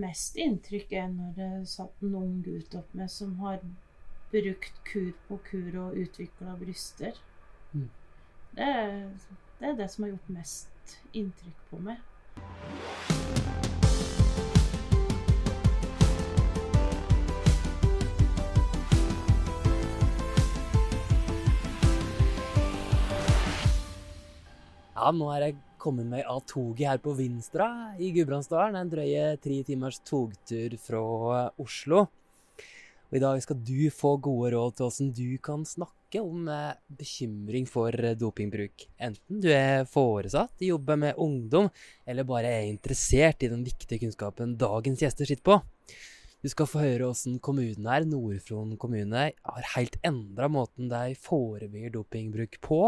mest inntrykk er når det satt en ung gutt opp med som har brukt kur på kur og utvikla bryster. Mm. Det, det er det som har gjort mest inntrykk på meg. Ja, nå er jeg kommet meg av toget her på Vinstra i Gudbrandsdalen. En drøye tre timers togtur fra Oslo. Og I dag skal du få gode råd til hvordan du kan snakke om eh, bekymring for dopingbruk. Enten du er foresatt, jobber med ungdom, eller bare er interessert i den viktige kunnskapen dagens gjester sitter på. Du skal få høre hvordan kommunen her, Nord-Fron kommune, har helt endra måten de forebygger dopingbruk på.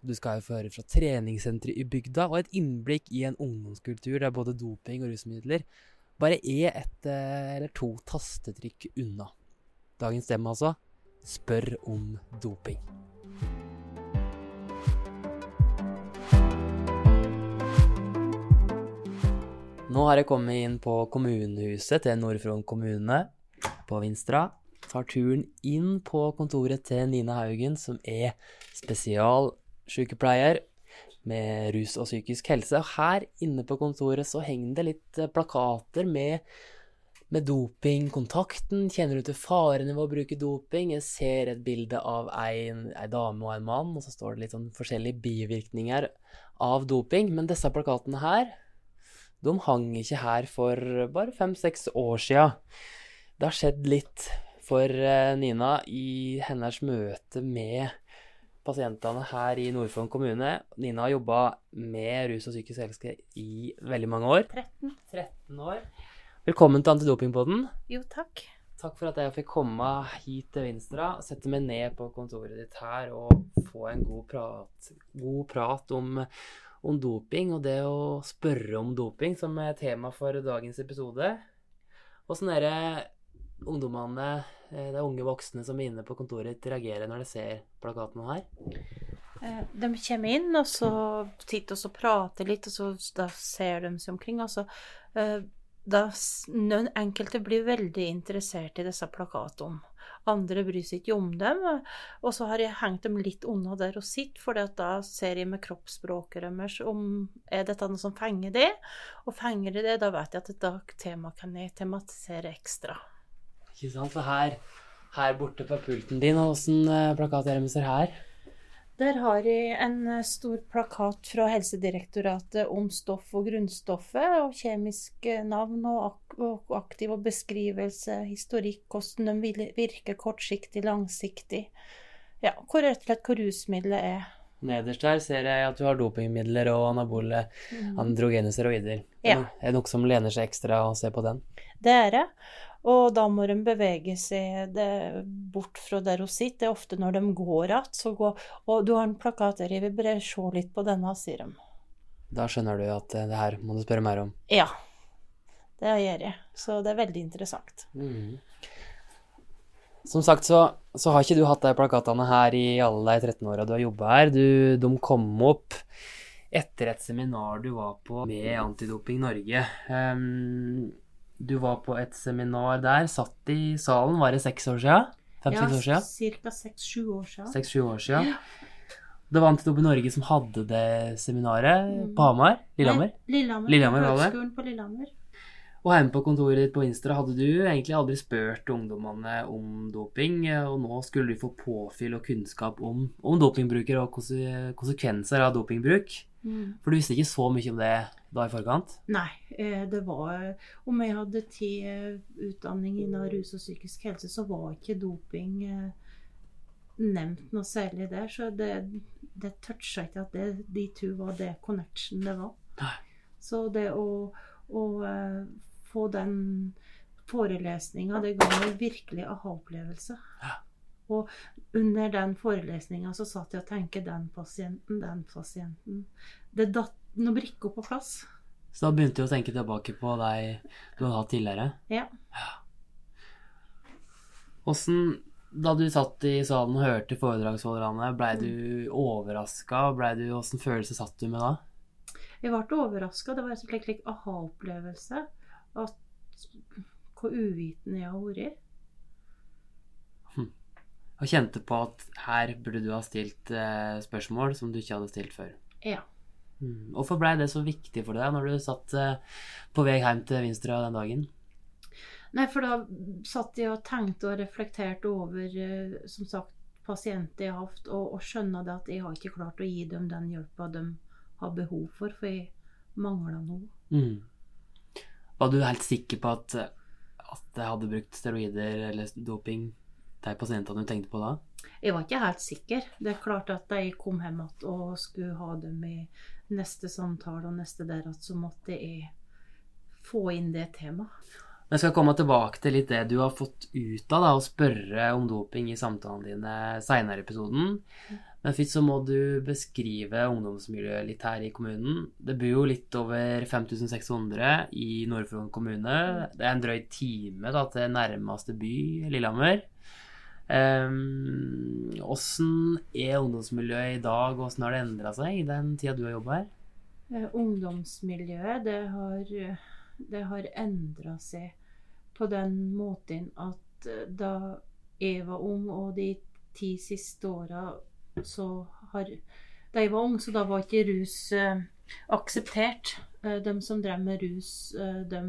Du skal få høre fra treningssenteret i bygda og et innblikk i en ungdomskultur der både doping og rusmidler bare er et eh, eller to tastetrykk unna. Dagens stemme altså spør om doping. Nå har jeg kommet inn på kommunehuset til Nord-Fron kommune på Vinstra. Tar turen inn på kontoret til Nina Haugen, som er spesialsykepleier med rus og psykisk helse. Og her inne på kontoret så henger det litt eh, plakater med, med dopingkontakten. Kjenner du til farene ved å bruke doping? Jeg ser et bilde av ei, ei dame og en mann, og så står det litt sånn forskjellige bivirkninger av doping. Men disse plakatene her, de hang ikke her for bare fem-seks år sia. Det har skjedd litt for eh, Nina i hennes møte med pasientene her i Nord-Fron kommune. Nina har jobba med rus og psykisk helse i veldig mange år. 13. 13 år. Velkommen til Antidopingpodden. Jo, takk. Takk for at jeg fikk komme hit til Vinstra, sette meg ned på kontoret ditt her og få en god prat, god prat om, om doping og det å spørre om doping, som er tema for dagens episode. Åssen er det ungdommene, eh, er unge voksne som er inne på kontoret reagerer når de ser plakatene her? Eh, De kommer inn, og så titter og prater litt, og så da ser de seg omkring. Og eh, da enkelte blir veldig interessert i disse plakatene. Andre bryr seg ikke om dem. Og så har jeg hengt dem litt unna der og sitt, for da ser jeg med kroppsspråket deres om er dette noe som fenger det. Og fenger de det, da vet jeg at et tema kan jeg tematisere ekstra. Ikke sant? For her, her borte på pulten din, åssen eh, plakat er vi ser her? Der har jeg en eh, stor plakat fra Helsedirektoratet om stoff og grunnstoffet, og kjemiske navn og, ak og aktiv og beskrivelse, historikk, hvordan de virker kortsiktig, langsiktig. Ja, hvor rett og slett hvor rusmiddelet er. Nederst her ser jeg at du har dopingmidler og anabole androgene steroider. Ja. Er det noe som lener seg ekstra å se på den? Det er det. Og da må de bevege seg det, bort fra der hun sitter. Det er ofte når de går igjen. Og du har en plakat der, jeg vil bare se litt på denne, sier de. Da skjønner du at eh, det her må du spørre mer om. Ja, det gjør jeg. Så det er veldig interessant. Som sagt så, så har ikke du hatt de plakatene her i alle de 13 åra du har jobba her. Du, de kom opp etter et seminar du var på med Antidoping Norge. Ehm, du var på et seminar der, satt i salen, var det seks år sia? Fem-seks ca. seks-sju år siden. Seks-sju år sia. Det var Antidoping Norge som hadde det seminaret på Hamar? Lillehammer? Nei, Lillehammer. Lillehammer var det. På Lillehammer. Og hjemme på kontoret ditt på Instra hadde du egentlig aldri spurt ungdommene om doping, og nå skulle du få påfyll og kunnskap om, om dopingbrukere og konsekvenser av dopingbruk. Mm. For du visste ikke så mye om det da i forkant. Nei, eh, det var Om jeg hadde ti eh, utdanning innen rus og psykisk helse, så var ikke doping eh, nevnt noe særlig der. Så det, det toucha ikke at det, de to var det connection det var. Nei. Så det å, å få den forelesninga, det ga meg virkelig aha-opplevelse. Ja. Og under den forelesninga så satt jeg og tenkte den pasienten, den pasienten. Det datt noen brikker på plass. Så da begynte du å tenke tilbake på deg du hadde hatt tidligere. Ja. Åssen, da du satt i salen og hørte foredragsholderne, blei du overraska? Åssen følelse satt du med da? Jeg ble overraska. Det var en slik, slik aha-opplevelse. At hvor uvitende jeg har vært. Og kjente på at her burde du ha stilt eh, spørsmål som du ikke hadde stilt før. Ja. Mm. Hvorfor blei det så viktig for deg når du satt eh, på vei hjem til Vinstra den dagen? Nei, for da satt jeg og tenkte og reflekterte over, eh, som sagt, pasienter jeg har hatt, og, og skjønna det at jeg har ikke klart å gi dem den hjelpa de har behov for, for jeg mangla noe. Mm. Var du helt sikker på at, at jeg hadde brukt steroider eller doping, de pasientene du tenkte på da? Jeg var ikke helt sikker. Det er klart at da jeg kom hjem igjen og skulle ha dem i neste samtale og neste der igjen, så måtte jeg få inn det temaet. Jeg skal komme tilbake til litt det du har fått ut av da, å spørre om doping i samtalene dine seinere i episoden. Men først så må du beskrive ungdomsmiljøet litt her i kommunen. Det bor jo litt over 5600 i Nord-Fron kommune. Det er en drøy time da, til nærmeste by, Lillehammer. Åssen um, er ungdomsmiljøet i dag, og åssen har det endra seg i den tida du har jobba her? Eh, ungdomsmiljøet, det har, det har endra seg på den måten at eh, da jeg var ung, og de ti siste åra så har Da jeg var ung, så da var ikke rus eh, akseptert. De som drev med rus, de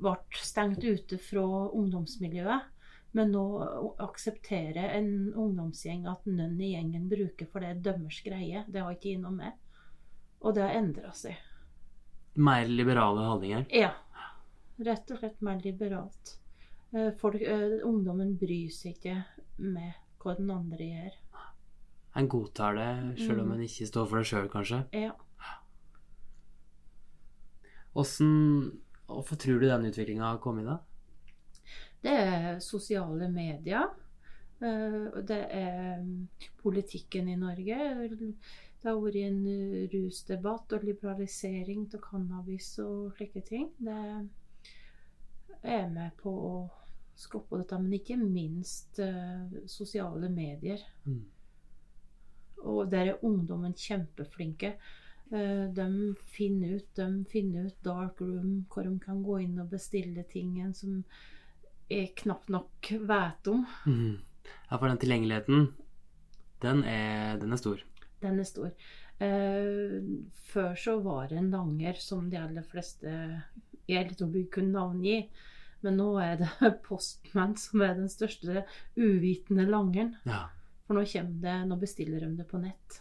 ble stengt ute fra ungdomsmiljøet. Men nå aksepterer en ungdomsgjeng at noen i gjengen bruker for det er dømmers greie. Det har ikke jeg noe med. Og det har endra seg. Mer liberale holdninger? Ja. Rett og slett mer liberalt. Eh, folk, eh, ungdommen bryr seg ikke med hva den andre gjør. En godtar det, sjøl om Mm. en ikke står for det sjøl, kanskje? Ja. Åssen Hvorfor tror du den utviklinga har kommet, da? Det er sosiale medier. eh, Det er mm, politikken i Norge. Det har vært en eh, rusdebatt og liberalisering av cannabis og slike ting. Det er med på å skoppe dette, men ikke minst eh, sosiale medier. Mm. Og der er ungdommen kjempeflinke. De finner ut, de finner ut dark room, hvor de kan gå inn og bestille ting som jeg knapt nok vet om. Mhm. Ja, for den tilgjengeligheten, den er, den er stor. Den er stor. Eh, før så var det en langer som de aller fleste om vi kunne navngi. Men nå er det Postman som er den største uvitende langeren. Ja. For nå det, nå bestiller de det på nett.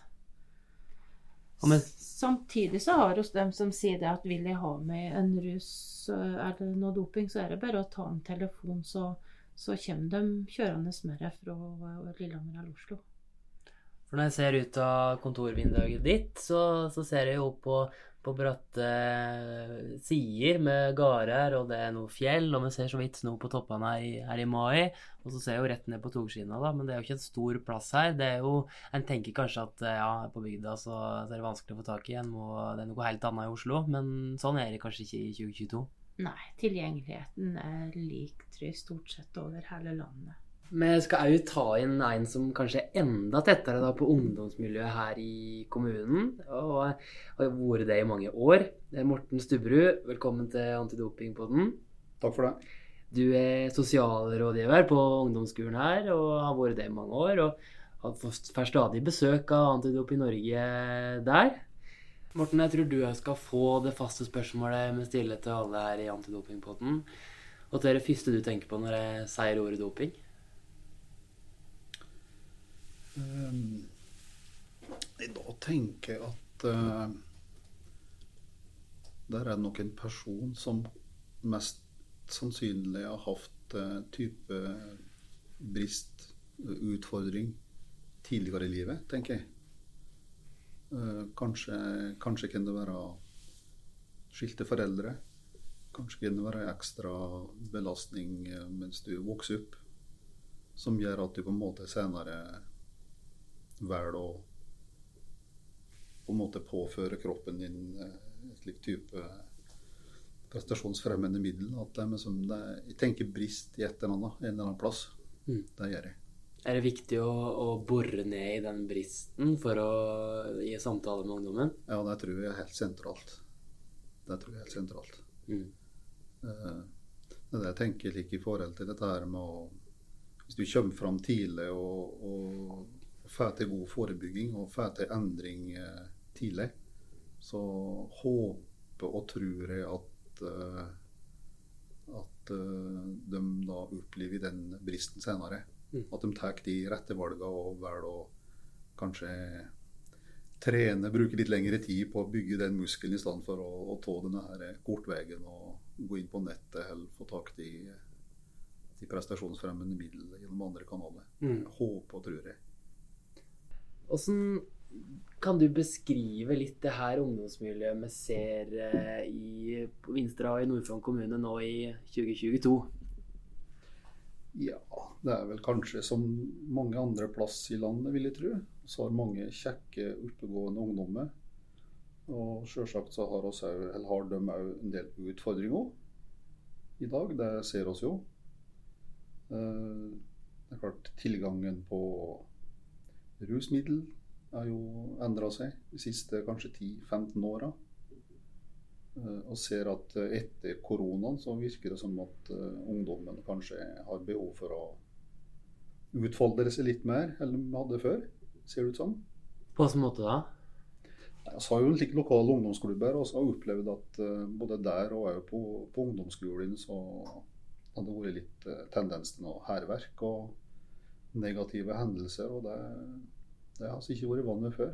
Med- Samtidig så har oss dem som sier det at vil jeg ha med en rus eller noe doping, så er det bare å ta en telefon, så, så kommer de kjørende med det fra eh, Lillehammer eller Oslo. For når jeg ser ut av kontorvinduet ditt, så, så ser jeg jo opp på, på bratte sider med gårder, og det er noe fjell, og vi ser så vidt snø på toppene her i, her i mai. Og så ser jeg jo rett ned på togskinna, da, men det er jo ikke en stor plass her. Det er jo, En tenker kanskje at ja, på bygda så, så er det vanskelig å få tak i. Må, det er noe helt annet i Oslo, men sånn er det kanskje ikke i 2022. Nei, tilgjengeligheten er lik tror jeg, stort sett over hele landet. Vi skal òg ta inn en som kanskje er enda tettere da, på ungdomsmiljøet her i kommunen. Og har vært det i mange år. Det er Morten Stubberud, velkommen til Antidopingpodden. Takk for det. Du er sosialrådgiver på ungdomsskolen her og har vært det i mange år. Og får stadig besøk av Antidoping Norge der. Morten, jeg tror du skal få det faste spørsmålet vi stiller til alle her i Antidopingpodden. Og det er det første du tenker på når jeg sier ordet doping? Um, da tenker jeg at uh, der er nok en person som mest sannsynlig har hatt uh, type brist, utfordring, tidligere i livet, tenker jeg. Uh, kanskje, kanskje kan det være skilte foreldre. Kanskje kan det være ekstra belastning mens du vokser opp, som gjør at du på en måte senere velger å på en måte påføre kroppen din et en slik type prestasjonsfremmende middel. At det er liksom, det er, jeg tenker brist i et eller annet, en eller annen plass. Mm. Det gjør jeg. Er det viktig å, å bore ned i den bristen for å gi samtale med ungdommen? Ja, det tror jeg er helt sentralt. Det tror jeg er helt sentralt. Mm. Eh, Det er det jeg tenker like i forhold til dette her med å Hvis du kommer fram tidlig og, og får til god forebygging og får til endring eh, tidlig, så håper og tror jeg at eh, at eh, de da opplever den bristen senere. Mm. At de tar de rette valgene og velger å kanskje trene, bruke litt lengre tid på å bygge den muskelen i stedet for å, å ta denne her kortveien og gå inn på nettet eller få tak i de prestasjonsfremmende midlene gjennom andre kanaler. Mm. Håper og tror jeg. Åssen kan du beskrive litt det her ungdomsmiljøet vi ser eh, i, Vinstra og i Nord-Fron kommune nå i 2022? Ja, det er vel kanskje som mange andre plass i landet, vil jeg tro. Så har mange kjekke, oppegående ungdommer. Og selvsagt så har, også, har de òg en del utfordringer i dag. Det ser oss jo. Eh, Det er klart tilgangen på rusmiddel har jo endra seg de siste kanskje 10-15 åra. Eh, Og ser at eh, etter koronaen så virker det som at eh, ungdommen kanskje har behov for å utfolde seg litt mer enn de hadde før. Ser det ut som. På hvilken måte da? Vi har jo slik lokale ungdomsklubber, og så har jeg opplevd at både der og på, på ungdomsskolen så har det vært litt tendens til noe hærverk og negative hendelser. Og det, det har altså ikke vært vanlig før.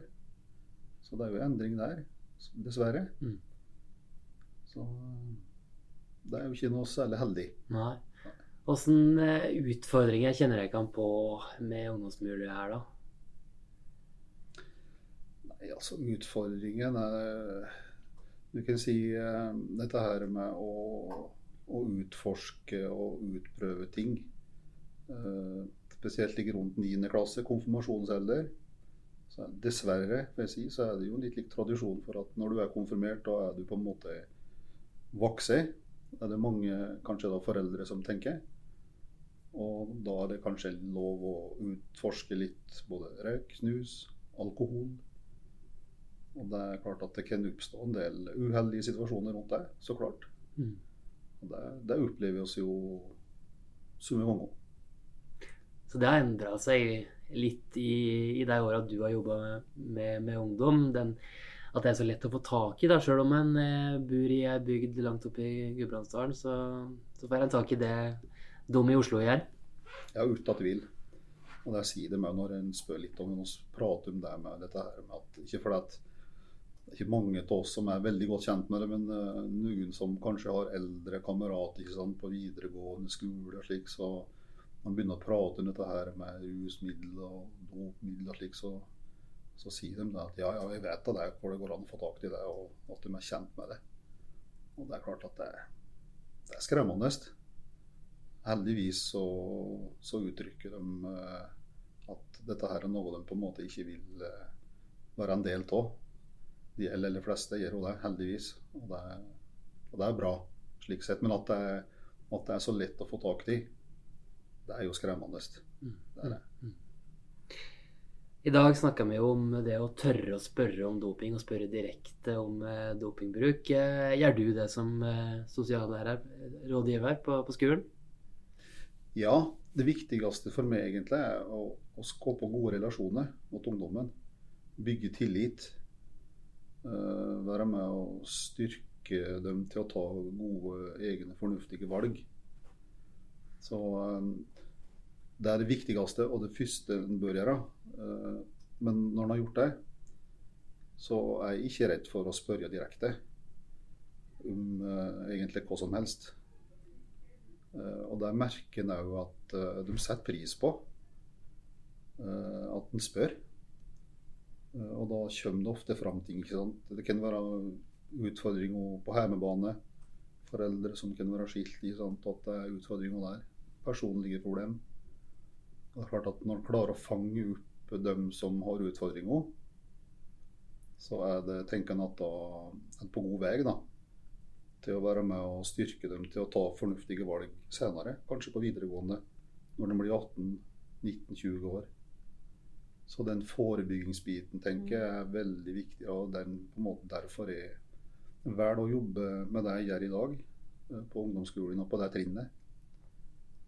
Så det er jo endring der, dessverre. Mm. Så det er jo ikke noe særlig heldig. Nei. Åssen eh, utfordringer kjenner dere kan på med ungdomsmiljøet her, da? Nei, altså utfordringen er Du kan si eh, dette her med å, å utforske og utprøve ting. Eh, spesielt ikke rundt 9. klasse, konfirmasjonsalder. Så dessverre vil jeg si, så er det jo litt lik tradisjon for at når du er konfirmert, da er du på en måte voksen. Er det mange kanskje da foreldre som tenker. Og da er det kanskje lov å utforske litt både røyk, snus, alkohol. Og det er klart at det kan oppstå en del uheldige situasjoner rundt det, så klart. Mm. Og det, det opplever vi oss jo så mange ganger. Så det har endra seg litt i, i de åra du har jobba med, med ungdom. Den, at det er så lett å få tak i, da. Sjøl om en eh, bor i ei bygd langt oppe i Gudbrandsdalen, så, så får en tak i det de i Oslo gjør. Ja, uten tvil. Og det sier de òg når en spør litt om oss prater om det med dette her med at Ikke fordi at det er ikke mange av oss som er veldig godt kjent med det, men uh, noen som kanskje har eldre kamerater på videregående skole og slik, så man begynner å prate om dette her med rusmiddel og dopmiddel og slik, så, så sier de at ja, ja, jeg vet det, hvor det går an å få tak i det, og at de er kjent med det. Og det er klart at det, det er skremmende. Heldigvis så, så uttrykker de eh, at dette her er noe de på en måte ikke vil eh, være en del av. De aller fleste gjør jo det, heldigvis. Og det, og det er bra slik sett. Men at det, at det er så lett å få tak i, det er jo skremmende. Mm. Det er det. I dag snakka vi jo om det å tørre å spørre om doping, og spørre direkte om eh, dopingbruk. Eh, gjør du det som eh, sosiallærer, rådgiver på, på skolen? Ja, det viktigste for meg egentlig er å, å skape gode relasjoner mot ungdommen. Bygge tillit. være med å styrke dem til å ta gode, egne, fornuftige valg. Så det er det viktigste og det første en bør gjøre. Eh, men når en har gjort det, så er jeg ikke redd for å spørre direkte om eh, egentlig hva som helst. Eh, og der merker en òg at de setter pris på at en spør. Og da kommer det ofte fram ting. ikke sant? Det kan være utfordringer på hjemmebane. Foreldre som kan være skilt. ikke sant? At det er utfordringer der. Personlige problem. Det er klart at Når en klarer å fange opp dem som har utfordringer, så er det, tenker en at da er på god vei. da til å være med og styrke dem til å ta fornuftige valg senere, kanskje på videregående, når de blir 18-19-20 år. Så den forebyggingsbiten tenker jeg er veldig viktig, og den på en måte derfor er vel å jobbe med det jeg gjør i dag. eh, på ungdomsskolen og på det trinnet.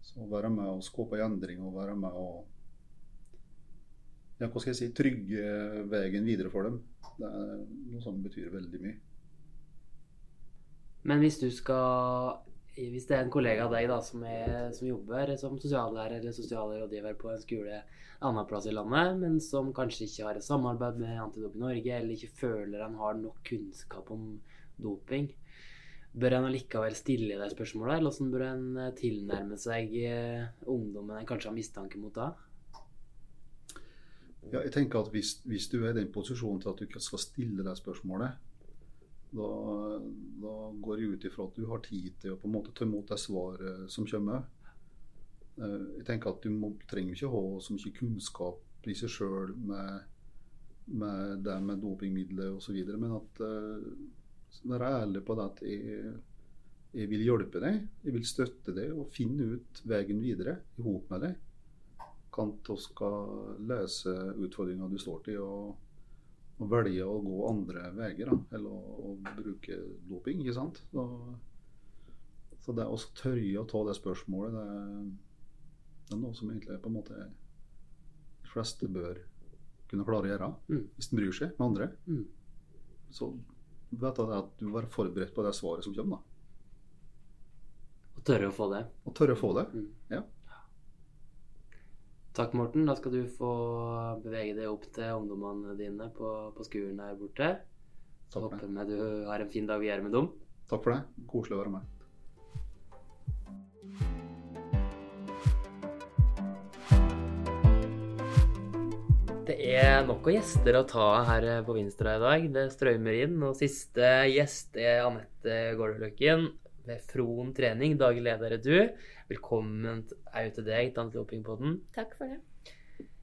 Så å være med og skape endring og være med og ja, hva skal jeg si, trygge veien videre for dem. Det er noe som betyr veldig mye. Men hvis du skal Hvis det er en kollega av deg da, som, er, som jobber som sosiallærer eller sosialrådgiver på en skole en annen plass i landet, men som kanskje ikke har et samarbeid med Antidoping Norge, eller ikke føler han har nok kunnskap om doping, bør en allikevel stille det spørsmålet, eller hvordan bør en eh, tilnærme seg eh, ungdommen en kanskje har mistanke mot da? Ja, jeg tenker at hvis, hvis du er i den posisjonen til at du ikke skal stille det spørsmålet, da, da går jeg ut ifra at du har tid til å på en måte ta imot det svaret som kommer. Eh, Jeg tenker at Du må, trenger ikke ha så mye kunnskap i seg sjøl med, med det med dopingmidler osv., men at være ærlig på det at jeg, jeg vil hjelpe deg, jeg vil støtte deg og finne ut veien videre i hop med deg. Kan vi skal løse utfordringa du står til, og, og velge å gå andre veier eller å, å bruke doping. ikke sant? Så, så det å tørre å ta det spørsmålet, det, det er noe som egentlig på en måte de fleste bør kunne klare å gjøre. Mm. Hvis de bryr seg med andre. Mm. Så vet jeg at du må være forberedt på det svaret som kommer. da. Og tørre å få det. Og tørre å få det. Mm. Ja. Takk, Morten. Da skal du få bevege deg opp til ungdommene dine på, på skolen her borte. Takk for håper det. med du har en fin dag videre med dem. Takk for det. Koselig å være med. Det er nok av gjester å ta her på Vinstra i dag. Det strømmer inn. Og siste gjest er Anette Gårdløkken ved Fron trening. Daglig leder er du. Velkommen òg til deg til Antidopingpodden. Takk for det.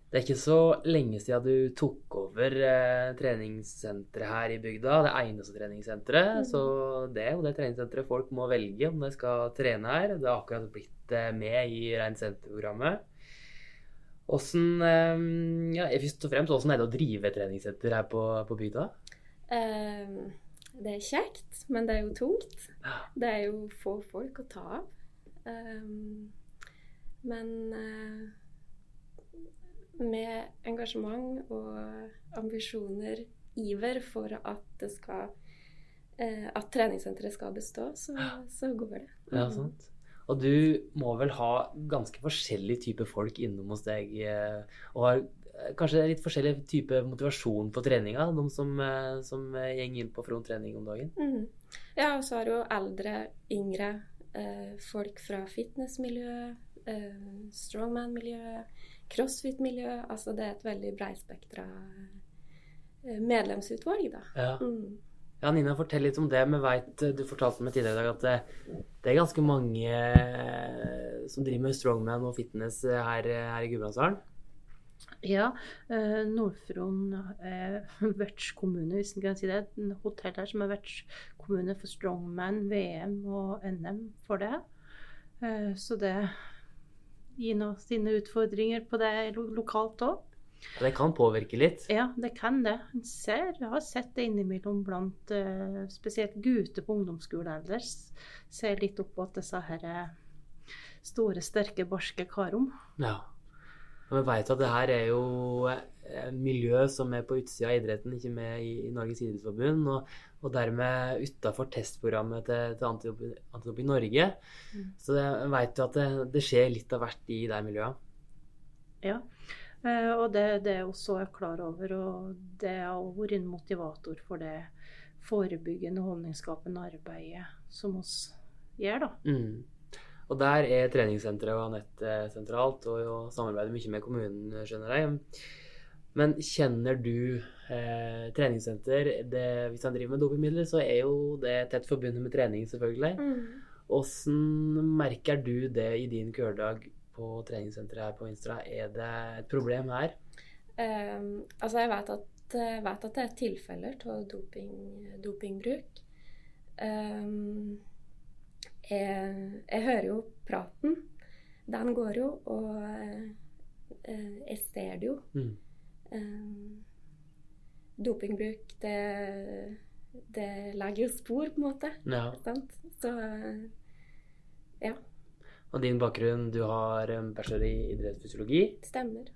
Det er ikke så lenge siden du tok over eh, treningssenteret her i bygda. Det eneste treningssenteret. Mm. Så det er jo det treningssenteret folk må velge om de skal trene her. Det har akkurat blitt eh, med i Reint senter-programmet. Åssen eh, ja, Først og fremst, hvordan er det å drive treningssenter her på, på bygda? Uh, det er kjekt, men det er jo tungt. Det er jo få folk å ta av. Um, men uh, med engasjement og ambisjoner, iver for at det skal uh, At treningssenteret skal bestå, så, så går det. Ja, sant. Og du må vel ha ganske forskjellig type folk innom hos deg, eh, og har eh, kanskje litt forskjellig type motivasjon på treninga, de som, eh, som går inn på front trening om dagen? Mm. Ja, og så har du jo eldre, yngre eh, folk fra fitnessmiljø, eh, strongman-miljø, crossfit-miljø. Altså det er et veldig breispektra medlemsutvalg, da. Ja. Mm. Ja, Nina, fortell litt om det. Vi vet, Du fortalte meg tidligere i dag at det, det er ganske mange eh, som driver med strongman og fitness eh, her, her i Gudbrandsdalen. Ja, eh, Nord-Fron er vertskommune, hvis en kan si det. En hotell her som er vertskommune for Strongman, VM og NM for det. Eh, så det gir nå sine utfordringer på det lokalt òg. Det kan påvirke litt. Ja, det kan det. En ser, jeg har sett det innimellom blant eh, spesielt gutter på ungdomsskolealder. Ser litt opp at disse her eh, store, sterke, barske karene. Ja. Og vi vet at det her er jo eh, miljø som er på utsida av idretten, ikke med i, Norges idrettsforbund, og, og dermed utafor testprogrammet til, til Antidoping Norge. Mm. Så jeg vet jo at det, det skjer litt av hvert i de miljøene. Ja, og det, det er også jeg klar over, og det har også vært en motivator for det forebyggende, holdningsskapende arbeidet som oss gjør, da. Mm. Og der er treningssenteret og Anette sentralt, og, jo samarbeider mye med kommunen, skjønner jeg. Men kjenner du eh, treningssenter det, Hvis han driver med dopingmidler, så er jo det tett forbundet med trening, selvfølgelig. Mm. Hvordan merker du det i din hverdag på treningssenteret her på Instra. Er det et problem her? Um, altså, jeg vet at, vet at det er tilfeller av doping, dopingbruk. Um, jeg, jeg hører jo praten. Den går jo, og uh, jeg ser det jo. Mm. Um, dopingbruk, det, det legger jo spor, på en måte. Ja. Sant? Så Ja. Og din bakgrunn, du har en bachelor i idrettsfysiologi. Stemmer.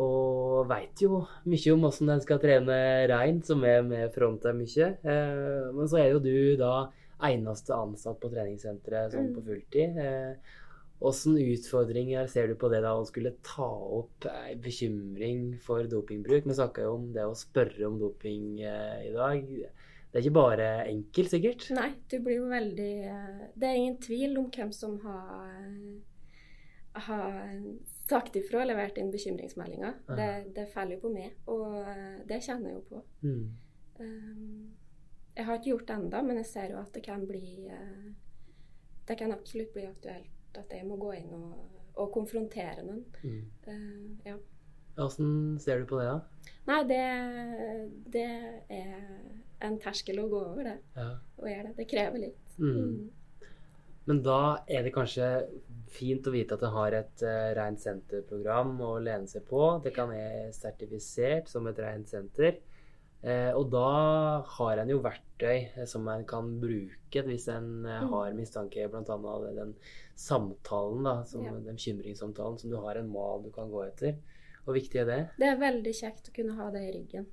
Og veit jo mye om åssen en skal trene rein, som er med fronta mye. Eh, men så er jo du da eneste ansatt på treningssenteret sånn på fulltid. Eh, Åssen utfordringer ser du på det da å skulle ta opp ei bekymring for dopingbruk? Vi snakka jo om det å spørre om doping eh, i dag. Det er ikke bare enkelt, sikkert? Nei, du blir jo veldig eh, Det er ingen tvil om hvem som har, har sagt ifra og levert inn bekymringsmeldinger. Ja. Det, det faller jo på meg, og eh, det kjenner jeg jo på. Mm. Um, jeg har ikke gjort det ennå, men jeg ser jo at det kan bli eh, Det kan absolutt bli aktuelt at jeg må gå inn og, og konfrontere noen. Mm. Eh, ja. Åssen ser du på det, da? Nei, det, det er en terskel å gå over, det. Ja. Og gjøre det. Det krever litt. Mm. Men da er det kanskje fint å vite at det har et uh, rent senterprogram å lene seg på. Det kan være sertifisert som et rent senter. Eh, og da har en jo verktøy eh, som en kan bruke hvis en eh, Mm. har mistanke, bl.a. den samtalen, da, som, Ja. den bekymringssamtalen, som du har en mal du kan gå etter. Hvor viktig er det? Det er veldig kjekt å kunne ha det i ryggen.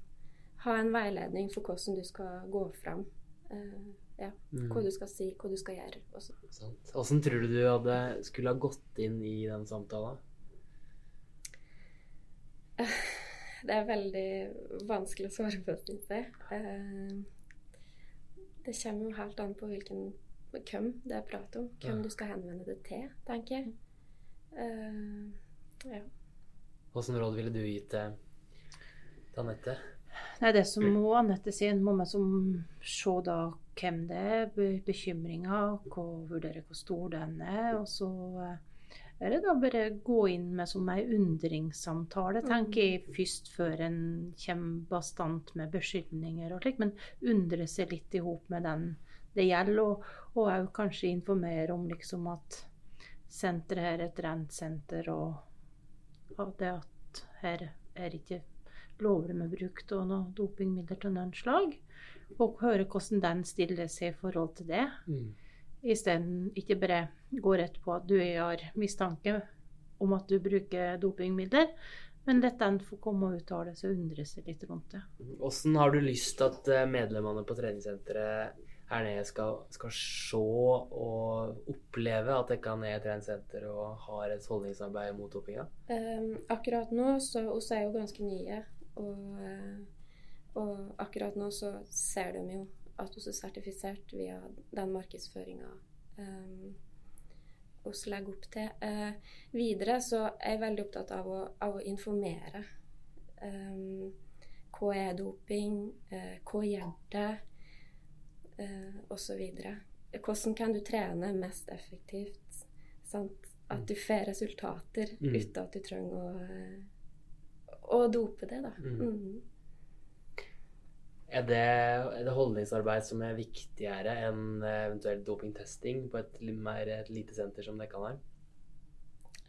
Ha en veiledning for hvordan du skal gå fram. Uh, ja. Mm. Hva du skal si, hva du skal gjøre. Også. Sant. Åssen tror du du hadde skulle ha gått inn i den samtalen? Det er veldig vanskelig å svare på, syns jeg. Uh, det kommer jo helt an på hvilken, hvem det er prat om. Hvem Ja. du skal henvende det til, tenker jeg. Eh, ja. Åssen råd ville du gitt til Anette? Nei, det som må Anette si, må man som se da hvem det er, be- bekymringa, vurdere hvor stor den er, og så eh, er det da bare gå inn med som ei undringssamtale, tenker jeg, først før en kommer bastant med beskyldninger og slik, men undre seg litt i hop med den det gjelder, og, òg kanskje informere om liksom at senteret her er et rent senter, og og det at her er ikke lovlig med bruk av noe dopingmidler til noen slag. Og høre hvordan den stiller seg i forhold til det. Mm. Isteden ikke bare gå rett på at du har mistanke om at du bruker dopingmidler, men let den få komme og uttale seg og undre seg litt rundt det. Åssen har du lyst til at eh, medlemmene på treningssenteret her nede skal, skal se og oppleve at dere er et treningssenter og har et holdningsarbeid mot dopinga? Um, akkurat nå så oss er jo ganske nye, og, eh, og akkurat nå så ser de jo at vi er sertifisert via den markedsføringa um, oss legger opp til. Uh, videre så er jeg veldig opptatt av å, av å informere. Um, hva er doping? Uh, hva gjør det? Uh, videre. Hvordan kan du trene mest effektivt? Sant? At du får resultater Mm. uten at du trenger å, å dope det, da. Mm. Mm. Er det, er det holdningsarbeid som er viktigere enn eventuell dopingtesting på et, mer, et lite senter som dere har?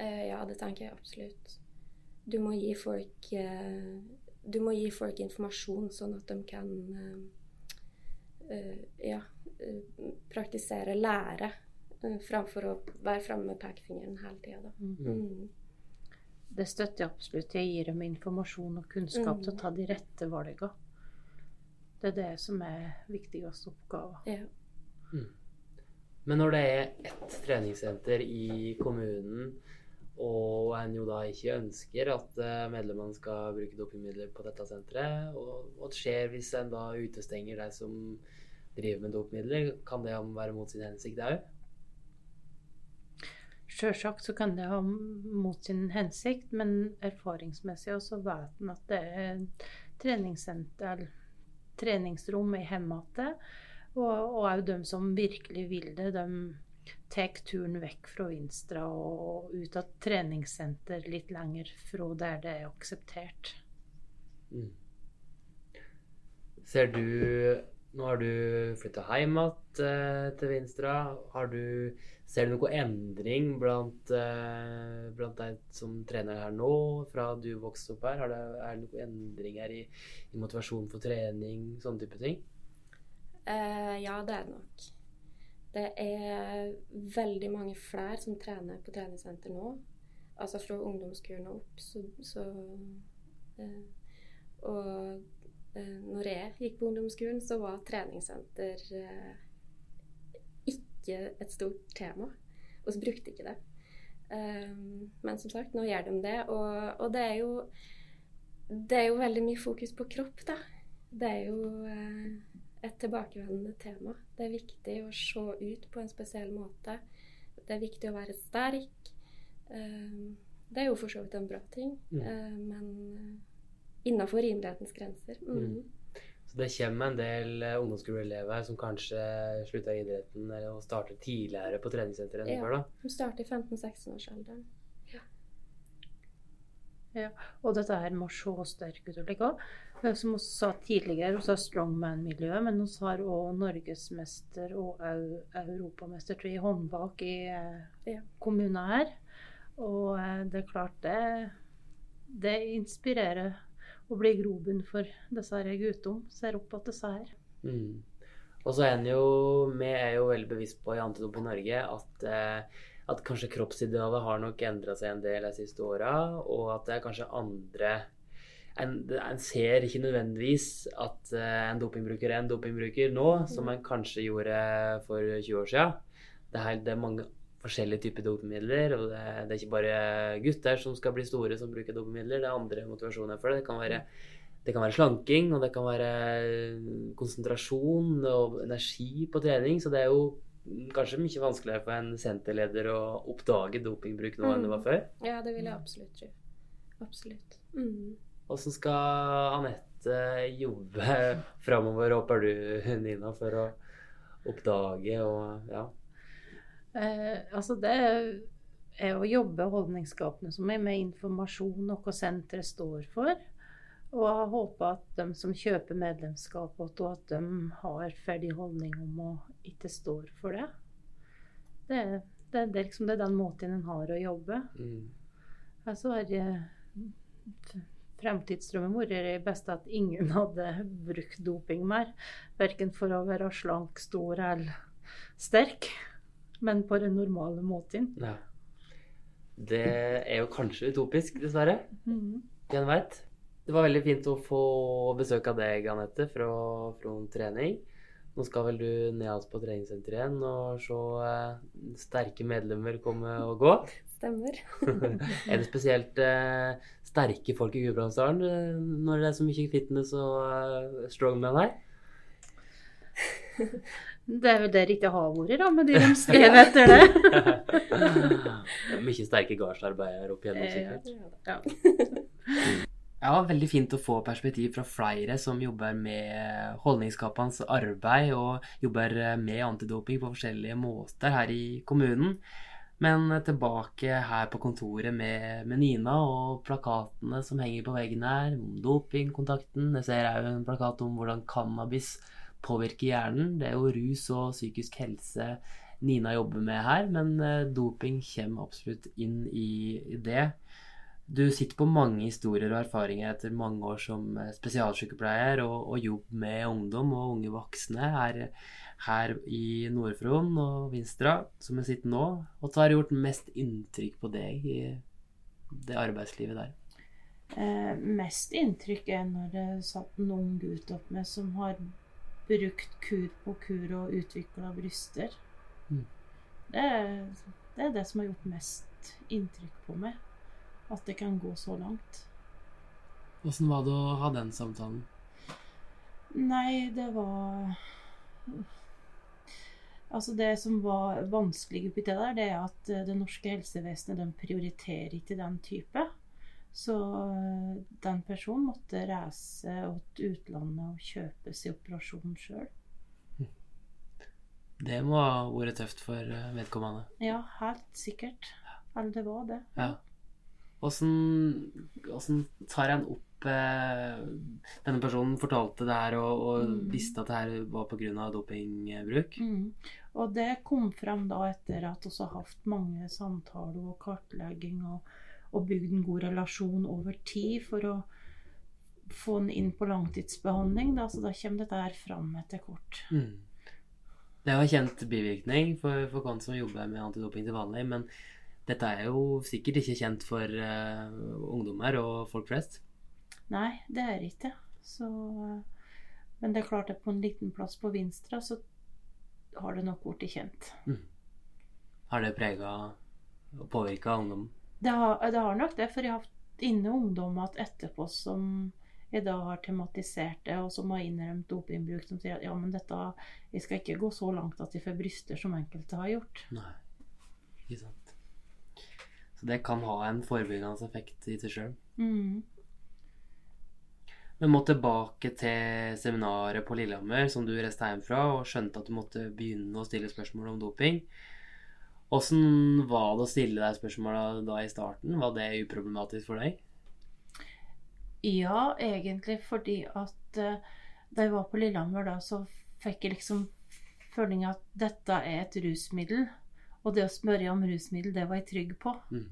Uh, ja, det tenker jeg absolutt. Du må gi folk uh, Du må gi folk informasjon, sånn at de kan uh, eh, ja, eh, praktisere, lære, framfor å være framme med pekefingeren hele tida. da. Mm. Det støtter jeg absolutt. Jeg gir dem informasjon og kunnskap til å Mm. ta de rette valgene. Det er det som er viktigste oppgave. Ja. Men når det er ett treningssenter i kommunen, og en jo da ikke ønsker at eh, medlemmene skal bruke dopingmidler på dette senteret, og hva skjer hvis en da utestenger de som driver med dopingmidler, kan det være mot sin hensikt òg? Sjølsagt så kan det ha mot sin hensikt, men erfaringsmessig også vet en at det er treningssenter, treningsrom i hjemmet. Og òg de som virkelig vil det, de tar turen vekk fra Vinstra og ut av treningssenter litt lenger fra der det er akseptert. Mm. Ser du Nå har du flytta hjem igjen eh, til Vinstra. Du, ser du noen endring blant, eh, blant deg som trener her nå, fra du vokste opp her? Det, er det noen endringer i, i motivasjon for trening, sånne type ting? Uh, ja, det er det nok. Det er veldig mange flere som trener på treningssenter nå. Altså fra ungdomsskolen opp, så, så uh, Og når jeg gikk på ungdomsskolen, så var treningssenter eh, ikke et stort tema. Og så brukte ikke det. Um, men som sagt, nå gjør de det. Og, og det er jo det er jo veldig mye fokus på kropp, da. Det er jo eh, et tilbakevendende tema. Det er viktig å se ut på en spesiell måte. Det er viktig å være sterk. Eh, det er jo for så vidt en bra ting, Mm. eh, men innafor rimelighetens grenser. Mm. Mm. Så det kommer en del eh, ungdomsskoleelever som kanskje slutta i idretten eller og starter tidligere på treningssenteret enn Ja. før, da. De starter i 15-16-årsalderen. Og dette her med å se sterk ut og like òg. Som vi sa tidligere, vi har strongman-miljøet, men vi har òg norgesmester og europamester i håndbak i eh, Ja. kommunen her. Og eh, det er klart det Det inspirerer å bli grobunn for disse guttene. Ser opp til disse her. Mm. Og så er en jo Vi er jo veldig bevisst på i Antidop i Norge at, eh, at kanskje kroppsidealet har nok endra seg en del de siste åra, og at det er kanskje andre en, en ser ikke nødvendigvis at eh, en dopingbruker er en dopingbruker nå, som en kanskje gjorde for 20 år siden. Det er, det er mange forskjellige typer dopingmidler, og det, det er ikke bare gutter som skal bli store som bruker dopingmidler, det er andre motivasjoner for det. Det kan være det kan være slanking, og det kan være konsentrasjon og energi på trening. Så det er jo kanskje mye vanskeligere for en senterleder å oppdage dopingbruk nå enn det var før. Ja, det vil jeg absolutt tro. Absolutt. Mm. Skal Anette jobbe framover, håper du, Nina, for å oppdage og ja. Eh, altså det er å jobbe holdningsskapende som er med informasjon noe senteret står for. Og jeg håper at de som kjøper medlemskap, og at de har ferdig holdning om å ikke står for det. Det, det, det, liksom, det er den måten en har å jobbe. Mm. Altså har eh, Fremtidsdrømmen er det beste at ingen hadde brukt doping mer. Verken for å være slank, stor eller sterk, men på den normale måten. ja. Det er jo kanskje utopisk, dessverre. Mm. Hvem veit? Det var veldig fint å få besøk av deg, Anette, fra fra Trening. Nå skal vel du ned på treningssenteret igjen og se eh, sterke medlemmer komme og gå. Stemmer. er det spesielt eh, sterke folk i Gudbrandsdalen eh, når det er så mye fitness og eh, strongman her? Det er vel det det ikke har vært, da, med de de skrev etter det. Det er mye sterke gardsarbeidere opp igjennom, sikkert. Ja. Ja, veldig fint å få perspektiv fra flere som jobber med holdningsskapende arbeid og jobber med antidoping på forskjellige måter her i kommunen. Men tilbake her på kontoret med, med Nina og plakatene som henger på veggen her, om dopingkontakten. Jeg ser òg en plakat om hvordan cannabis påvirker hjernen. Det er jo rus og psykisk helse Nina jobber med her, men eh, doping kommer absolutt inn i, i det. Du sitter på mange historier og erfaringer etter mange år som eh, spesialsykepleier og, og jobb med ungdom og unge voksne her, her i Nord-Fron og Vinstra, som jeg sitter nå. Og hva har gjort mest inntrykk på deg i det arbeidslivet der? Eh, mest inntrykk er når det satt en ung gutt opp med som har brukt kur på kur og utvikla bryster. Mm. Det, det er det som har gjort mest inntrykk på meg. At det kan gå så langt. Åssen var det å ha den samtalen? Nei, det var Altså Det som var vanskelig oppi det der, det er at eh, det norske helsevesenet de prioriterer ikke den type. Så eh, den personen måtte reise til utlandet og kjøpe i operasjon sjøl. Det må ha vært tøft for eh, vedkommende. Ja, helt sikkert. Eller det var det. Ja. Åssen tar en opp eh, Denne personen fortalte det her og, og Mm. visste at det her var pga. dopingbruk. Mm. Og det kom frem da etter at vi har hatt mange samtaler og kartlegging og, og bygd en god relasjon over tid for å få den inn på langtidsbehandling. Da, så da kommer dette her fram etter kort. Mm. Det er jo en kjent bivirkning for, for oss som jobber med antidoping til vanlig, men dette er jo sikkert ikke kjent for uh, ungdommer og folk flest. Nei, det er ikke. Så Men det er klart at på en liten plass på Vinstra så har det nok blitt kjent. Mm. Har det prega og påvirka ungdom? Det har, det har, nok det, for jeg har hatt inne ungdommer etterpå som jeg da har tematisert det, og som har innrømt dopingbruk, som sier at ja, men dette Jeg skal ikke gå så langt at de får bryster, som enkelte har gjort. Nei, ikke sant. Så det kan ha en forebyggende effekt i seg sjøl. Mm. Vi må tilbake til seminaret på Lillehammer som du reiste hjem fra, og skjønte at du måtte begynne å stille spørsmål om doping. Åssen var det å stille deg spørsmåla da i starten? Var det uproblematisk for deg? Ja, egentlig fordi at uh, da jeg var på Lillehammer, da, så fikk jeg liksom følelsen at dette er et rusmiddel. Og det å spørre om rusmiddel, det var jeg trygg på. Mm.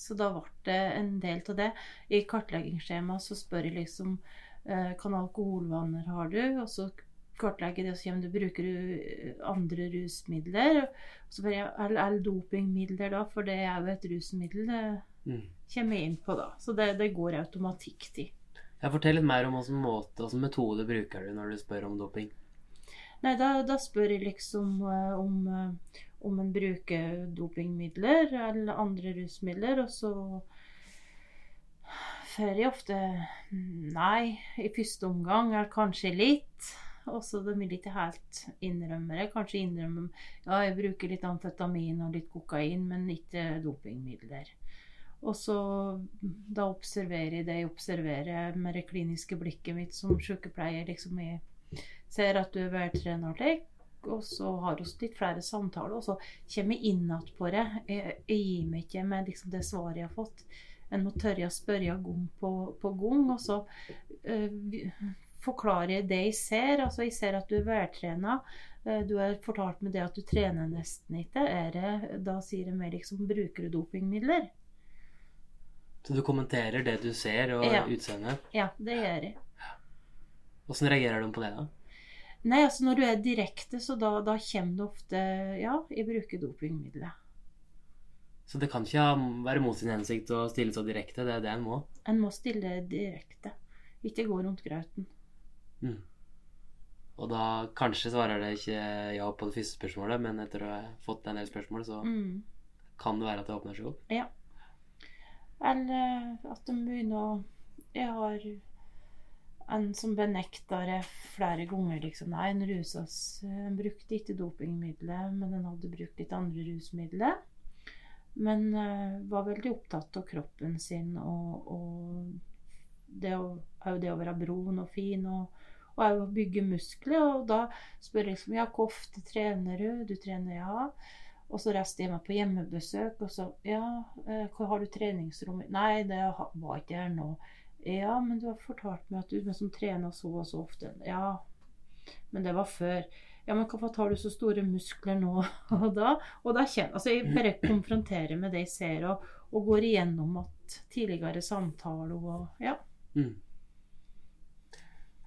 Så da ble det en del av det. I kartleggingsskjemaet så spør jeg liksom eh, Hvilke alkoholvaner har du? Og så kartlegger det, og så om du bruker eh, andre rusmidler. Og er det dopingmidler da, for det er jo et rusmiddel. Det Mm. kommer jeg inn på da. Så det, det går automatikk til. Jeg Fortell litt mer om hvilken måte, hvilken metode bruker du når du spør om doping. Nei, da, da spør jeg liksom eh, om, eh, om en bruker dopingmidler eller andre rusmidler, og så får jeg ofte nei i første omgang, eller kanskje litt. Og så de vil ikke helt innrømme det. Kanskje innrømme ja, jeg bruker litt amfetamin og litt kokain, men ikke dopingmidler. Og så da observerer jeg det jeg observerer med det kliniske blikket mitt som sykepleier. liksom Jeg ser at du er veltrener, slik, og så har vi litt flere samtaler, og så kommer jeg inn igjen på det. Jeg, jeg gir meg ikke med liksom det svaret jeg har fått. En må tørre å spørre gang på, på gang, og så uh, forklarer jeg det jeg ser. Altså, jeg ser at du er veltrena. Uh, du har fortalt meg det at du trener nesten ikke. Er det, da sier de mer liksom Bruker du dopingmidler? Så du kommenterer det du ser, og Ja. utseendet. Ja, det gjør jeg. Åssen reagerer de på det, da? Nei, altså når du er direkte, så da, da kommer det ofte Ja, jeg bruker dopingmidler. Så det kan ikke være mot sin hensikt å stille så direkte. Det er det en må. En må stille direkte. Ikke gå rundt grauten. Mm. Og da kanskje svarer det ikke ja på det første spørsmålet, men etter å ha fått en del spørsmål, så Mm. kan det være at det åpner seg opp. Ja. Eller at de begynner å Jeg har en som benekta det flere ganger. liksom, Nei, en rusas En brukte ikke dopingmiddelet, men en hadde brukt litt andre rusmidler. Men uh, var veldig opptatt av kroppen sin og, og det å, det å være brun og fin. og og jeg å bygge muskler. Og da spør jeg liksom Ja, hvor ofte trener du? Du trener, ja. Og så reiste jeg meg på hjemmebesøk, og så Ja, eh, hvor har du treningsrom? Nei, det var ikke her nå. Ja, men du har fortalt meg at du liksom trener så og så ofte. Ja, men det var før. Ja, men hvorfor har du så store muskler nå og da? Og da kjenner Altså, jeg bare konfronterer med det jeg ser, og, og går igjennom at tidligere samtaler og Ja. Mm.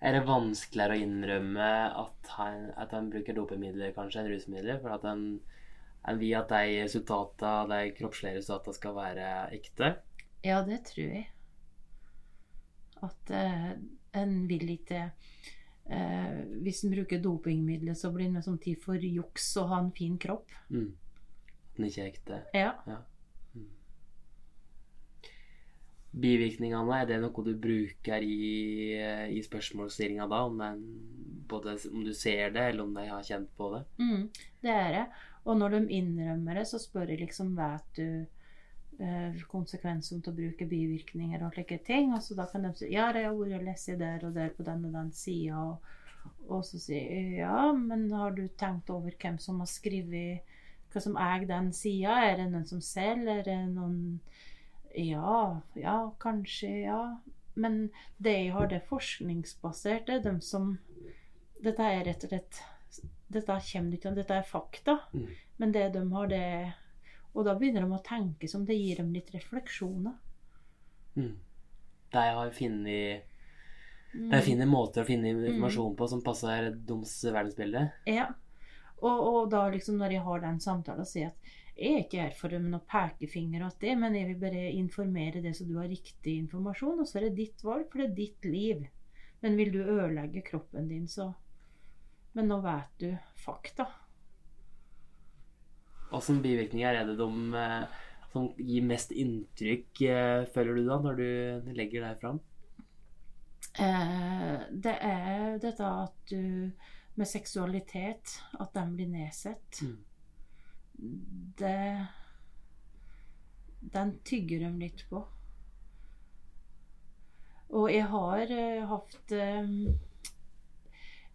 Er det vanskeligere å innrømme at han, at han bruker dopingmidler kanskje enn rusmidler? For at han, han vil at de resultatene, de kroppslige resultatene skal være ekte? Ja, det tror jeg. At uh, en vil ikke uh, Hvis en bruker dopingmidler, så blir en liksom tid for juks og ha en fin kropp. Mm. At den ikke er ekte? Ja. Ja. Bivirkningene, er det noe du bruker i, i spørsmålsstillinga da? Om, den, både, om du ser det, eller om de har kjent på det? Mm, det er det. Og når de innrømmer det, så spør jeg liksom Vet du eh, konsekvensen av å bruke bivirkninger og slike ting? Og så da kan de si Ja, det har vært og lest der og der på den og den sida. Og, og så sier jeg ja, men har du tenkt over hvem som har skrevet Hva som eier den sida? Er det noen som selger? Er det noen Ja, ja, kanskje, ja. Men det jeg har, det er forskningsbasert. Det er dem som Dette er rett og slett Dette kommer ikke Dette er fakta. Mm. Men det de har, det Og da begynner de å tenke som det gir dem litt refleksjoner. Mm. De har funnet De finner måter å finne informasjon på som passer deres verdensbilde. Ja. Og, og da liksom når jeg har den samtalen, sier jeg at jeg er ikke her for med noen pekefinger alt det, men jeg vil bare informere det så du har riktig informasjon, og så er det ditt valg, for det er ditt liv. Men vil du ødelegge kroppen din, så Men nå vet du fakta. Åssen bivirkninger er det de eh, som gir mest inntrykk, eh, føler du da, når du legger deg fram? Eh, det er dette at du Med seksualitet, at den blir nedsett. Mm. Det Den tygger de litt på. Og jeg har uh, hatt uh,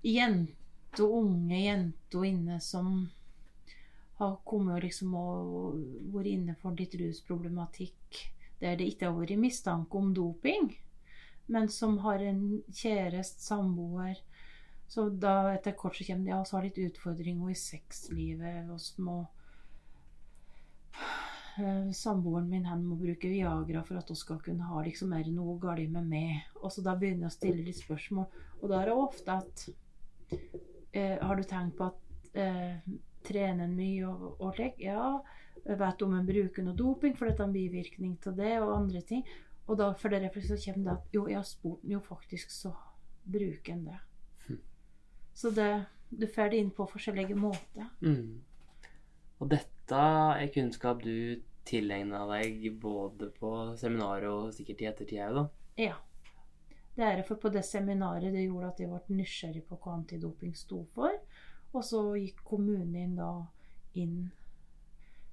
jenter, unge jenter inne som har kommet og liksom og vært inne for litt rusproblematikk der det ikke har vært mistanke om doping, men som har en kjæreste, samboer. Så da etter kort så kommer de og har litt utfordringer i sexlivet. Og små må eh, samboeren min han må bruke Viagra for at hun skal kunne ha liksom er det noe galt med meg. Og så da begynner jeg å stille litt spørsmål. Og da er det ofte at eh, Har du tenkt på at eh, trener en mye og, og slik? Ja. Vet om en bruker noe doping for dette er en bivirkning til det, og andre ting. Og da for det så kommer det at jo, jeg har spurt jo faktisk så bruker en det. Hm. Så det, du får det inn på forskjellige måter. Mm. Og dette er kunnskap du tilegna deg både på seminaret og sikkert i ettertid òg, da? Ja. Det er for på det seminaret det gjorde at jeg ble nysgjerrig på hva antidoping sto for. Og så gikk kommunen inn da inn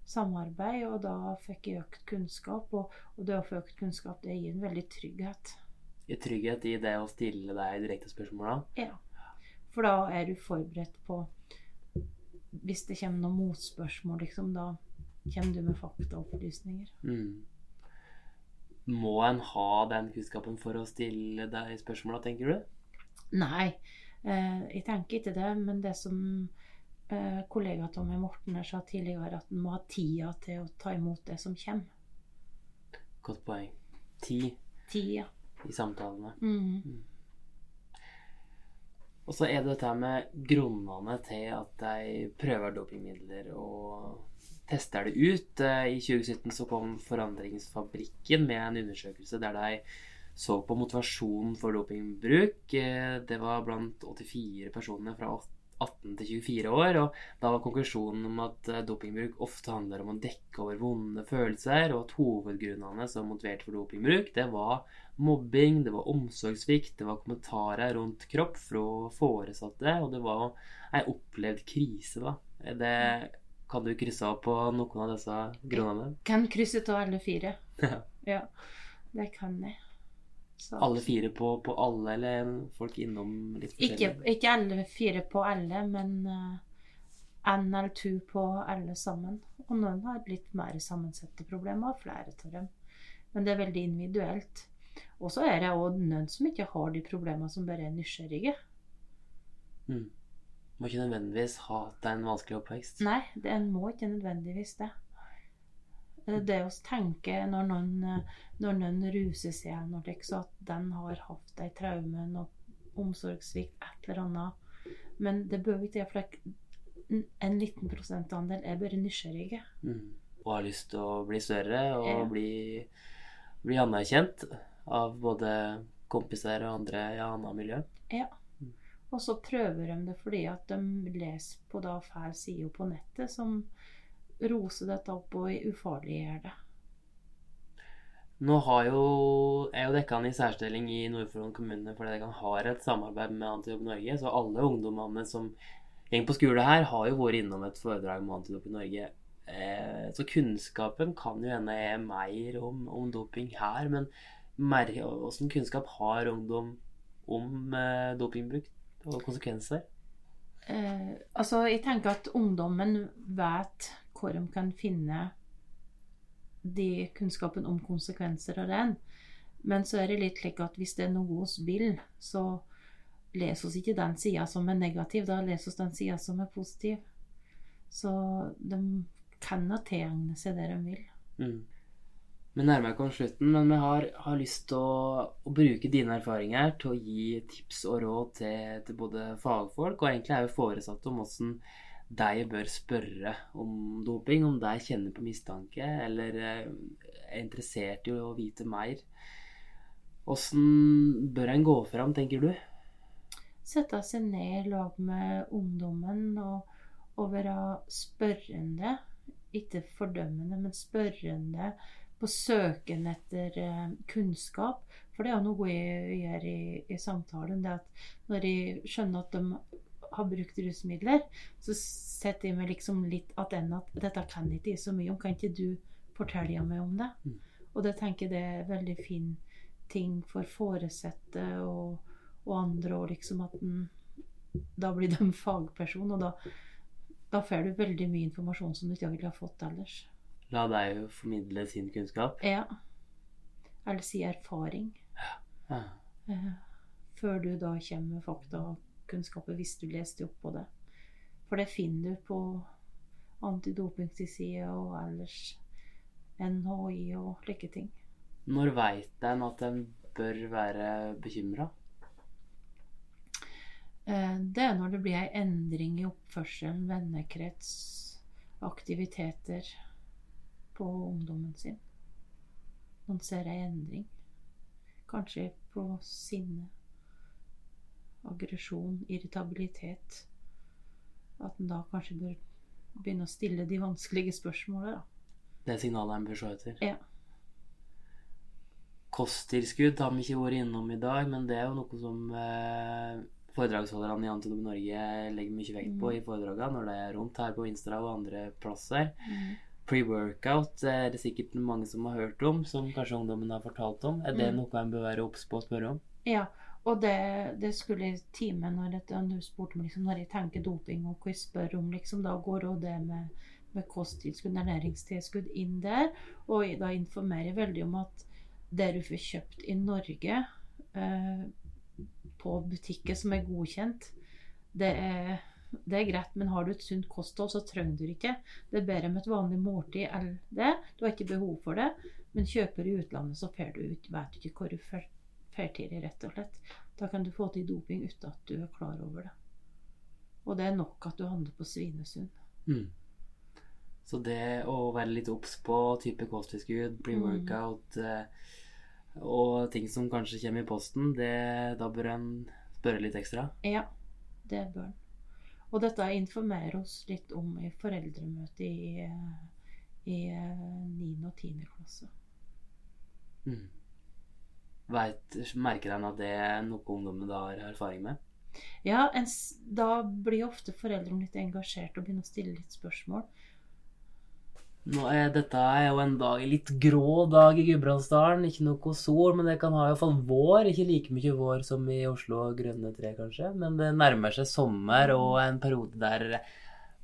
samarbeid, og da fikk jeg økt kunnskap. Og, og det å få økt kunnskap, det gir en veldig trygghet. I trygghet i det å stille deg direkte spørsmål, da? Ja. For da er du forberedt på Hvis det kommer noen motspørsmål, liksom, da kommer du med faktaopplysninger. Mm. Må en ha den kunnskapen for å stille deg spørsmåla, tenker du? Nei, eh, jeg tenker ikke det. Men det som eh, kollega Tommy Morten her sa tidligere, at en må ha tida til å ta imot det som kommer. Godt poeng. Tid Tida. i samtalene. Mm. Og så er det dette med grunnene til at de prøver dopingmidler og tester det ut. Eh, I 2017 så kom Forandringsfabrikken med en undersøkelse der de så på motivasjonen for dopingbruk. Eh, Det var blant 84 personer fra 18 til 24 år, og da var konklusjonen om at eh, dopingbruk ofte handler om å dekke over vonde følelser, og at hovedgrunnene som motiverte for dopingbruk, det var mobbing, det var omsorgssvikt, det var kommentarer rundt kropp fra foresatte, og det var ei opplevd krise, da. Det, kan du krysse av på noen av disse grunnene? Jeg Kan krysse av alle fire. Ja. Ja, det kan jeg. Så- Alle fire på, på alle, eller folk innom litt forskjellig? ikke alle fire på alle, men én eller to på alle sammen. Og noen har litt mer sammensette problemer, og flere av dem. Men det er veldig individuelt. Og så er det òg noen som ikke har de problemene, som bare er nysgjerrige. Mm. Må ikke nødvendigvis ha hatt en vanskelig oppvekst. Nei, det en må ikke nødvendigvis det. Det er Det å tenke når noen, eh, når noen ruser seg når det, så at den har hatt ei traume, noe omsorgssvikt, et eller annet. Men det bør ikke det, for en liten prosentandel er bare nysgjerrige. Mm. Og har lyst til å bli større og Ja. bli, bli anerkjent av både kompiser og andre i annet miljø. Ja. Og så prøver de det fordi at de leser på da fæl side på nettet, som roser dette opp og ufarliggjør det. Nå jo, er jo Dekkan i særstilling i Nordfjord kommune fordi Dekkan har et samarbeid med Antidop Norge. Så alle ungdommene som går på skole her, har jo vært innom et foredrag med Antidop i Norge. Eh, så kunnskapen kan jo hende er mer om, om doping her. Men mer, hvordan kunnskap har ungdom om eh, dopingbruk og konsekvenser? Eh, altså, jeg tenker at ungdommen vet hvor de kan finne de kunnskapen om konsekvenser av den. Men så er det litt slik at hvis det er noe vi vil, så leser oss ikke den sida som er negativ, da leser oss den sida som er positiv. Så de kan jo tilegne seg det de vil. Mm. Vi nærmer oss slutten, men vi har, har lyst til å, å, bruke dine erfaringer til å gi tips og råd til, til både fagfolk og egentlig òg foresatte om hvordan de bør spørre om doping, om de kjenner på mistanke eller er interessert i å vite mer. Hvordan bør en gå fram, tenker du? Sette seg ned lag med ungdommen og, og være spørrende. Ikke fordømmende, men spørrende på søken etter eh, kunnskap. For det er jo noe jeg gjør i, i samtalen. det at Når jeg skjønner at de har brukt rusmidler, så setter jeg meg liksom litt attende at dette kan ikke jeg så mye om. Kan ikke du fortelle meg om det? Mm. Og det tenker jeg det er veldig fin ting for foresatte og, og, andre, og liksom at den, da blir de fagperson, og da, da får du veldig mye informasjon som du ikke ville ha fått ellers. La deg jo formidle sin kunnskap. Ja. Eller si erfaring. Ja. Eh, før du da kommer med fakta og kunnskaper, hvis du leste opp på det. For det finner du på antidopingtilside og ellers NHI og slike ting. Når veit en at en bør være bekymra? Eh, det er når det blir ei endring i oppførselen, vennekrets, aktiviteter på ungdommen sin. Man ser ei endring. Kanskje på sinne, aggresjon, irritabilitet. At en da kanskje bør begynne å stille de vanskelige spørsmålene. Det signalet en bør se etter? Ja. Kosttilskudd har vi ikke vært innom i dag, men det er jo noe som eh, foredragsholderne i Antidop Norge legger mye vekt på mm. i foredragene når det er rundt her på Instra og andre plasser. Mm. Pre-workout er det sikkert mange som har hørt om, som kanskje ungdommen har fortalt om. Er det mm. noe en bør være obs på å spørre om? Ja, og det, det skulle i timen når, du spurte meg liksom, når jeg tenker doping og hva jeg spør om, liksom, da går òg det med, med kosttilskudd, ernæringstilskudd inn der. Og da informerer jeg veldig om at det du får kjøpt i Norge eh, på butikker som er godkjent, det er det er greit, men har du et sunt kosthold, så trenger du ikke. Det er bedre med et vanlig måltid eller det. Du har ikke behov for det. Men kjøper du i utlandet, så får du ut, vet du ikke hvor du får til rett og slett. Da kan du få til doping uten at du er klar over det. Og det er nok at du handler på Svinesund. Mm. Så det å være litt obs på type kosttilskudd, pre-workout mm. Eh, og ting som kanskje kommer i posten, det, da bør en spørre litt ekstra? Ja, det bør en. Og dette informerer oss litt om i foreldremøtet i, i 9. Eh, og 10. klasse. Mm. Vet, merker en at det er noe ungdommen da har erfaring med? Ja, en, da blir ofte foreldrene litt engasjert og begynner å stille litt spørsmål. Nå er dette er jo en dag, litt grå dag i Gudbrandsdalen. Ikke noe sol, men det kan ha iallfall vår. Ikke like mye vår som i Oslo og grønne tre, kanskje. Men det nærmer seg sommer og en periode der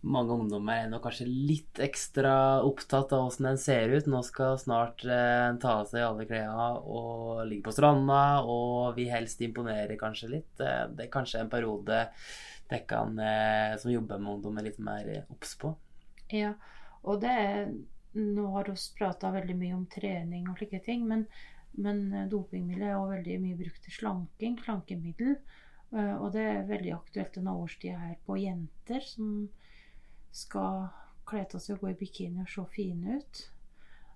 mange ungdommer er nok kanskje litt ekstra opptatt av åssen en ser ut. Nå skal snart eh, ta av seg alle klærne og ligge på stranda, og vi helst imponerer kanskje litt. Eh, det er kanskje en periode dere eh, som jobber med ungdom, er litt mer obs på. Ja, og det Nå har vi prata veldig mye om trening og slike ting, men, men dopingmiddel er også veldig mye brukt til slanking, slankemiddel. Eh, og det er veldig aktuelt denne årstida her på jenter som skal kle av seg og gå i bikini og se fine ut.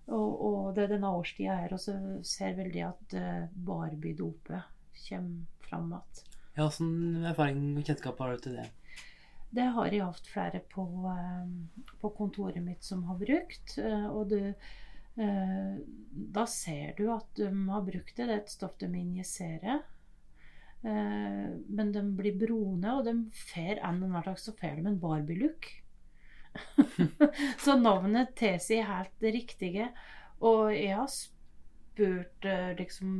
Og, og det er denne årstida her også ser veldig at uh, Barbie-dopet kommer fram igjen. Ja, Hvilken erfaring og kjennskap har du til det? Det har jeg hatt flere på, eh, på kontoret mitt som har brukt. Eh, og du, eh, da ser du at de har brukt det. Det er et stoff de injiserer. Men de blir brune, og de får en hver dag så får de en Barbie-look. så navnet tilsier helt det riktige. Og jeg har spurt liksom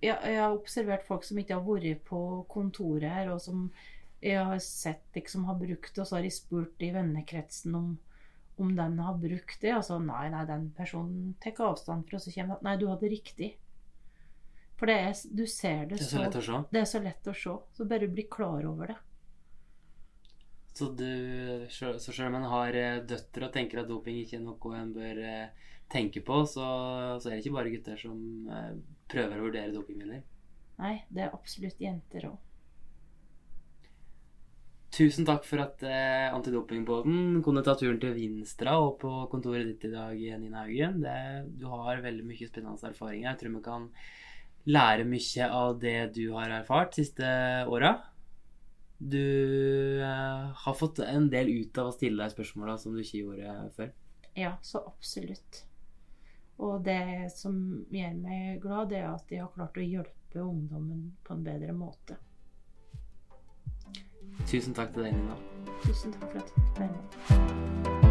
jeg, jeg, har observert folk som ikke har vært på kontoret her, og som jeg har sett liksom har brukt det, og så har jeg spurt i vennekretsen om, om den har brukt det. Og så nei, nei, den personen tar avstand fra, så kommer det Nei, du hadde riktig. For det er, du ser det, det så, så. Det er så lett å se. Så bare bli klar over det. Så, du, så selv om en har eh, døtre og tenker at doping ikke er noe en bør eh, tenke på, så, så er det ikke bare gutter som eh, prøver å vurdere dopingmidler? Nei, det er absolutt jenter òg. Tusen takk for at eh, Antidopingbåten kunne ta turen til Vinstra og på kontoret ditt i dag, Nina Haugen. Det, du har veldig mye spennende erfaringer. Jeg tror vi kan lære mye av det du har erfart de siste åra. Du eh, har fått en del ut av å stille deg spørsmåla som du ikke gjorde før. Ja, så absolutt. Og det som gjør meg glad, det er at de har klart å hjelpe ungdommen på en bedre måte. Tusen takk til deg, Nina. Tusen takk for at jeg fikk være med.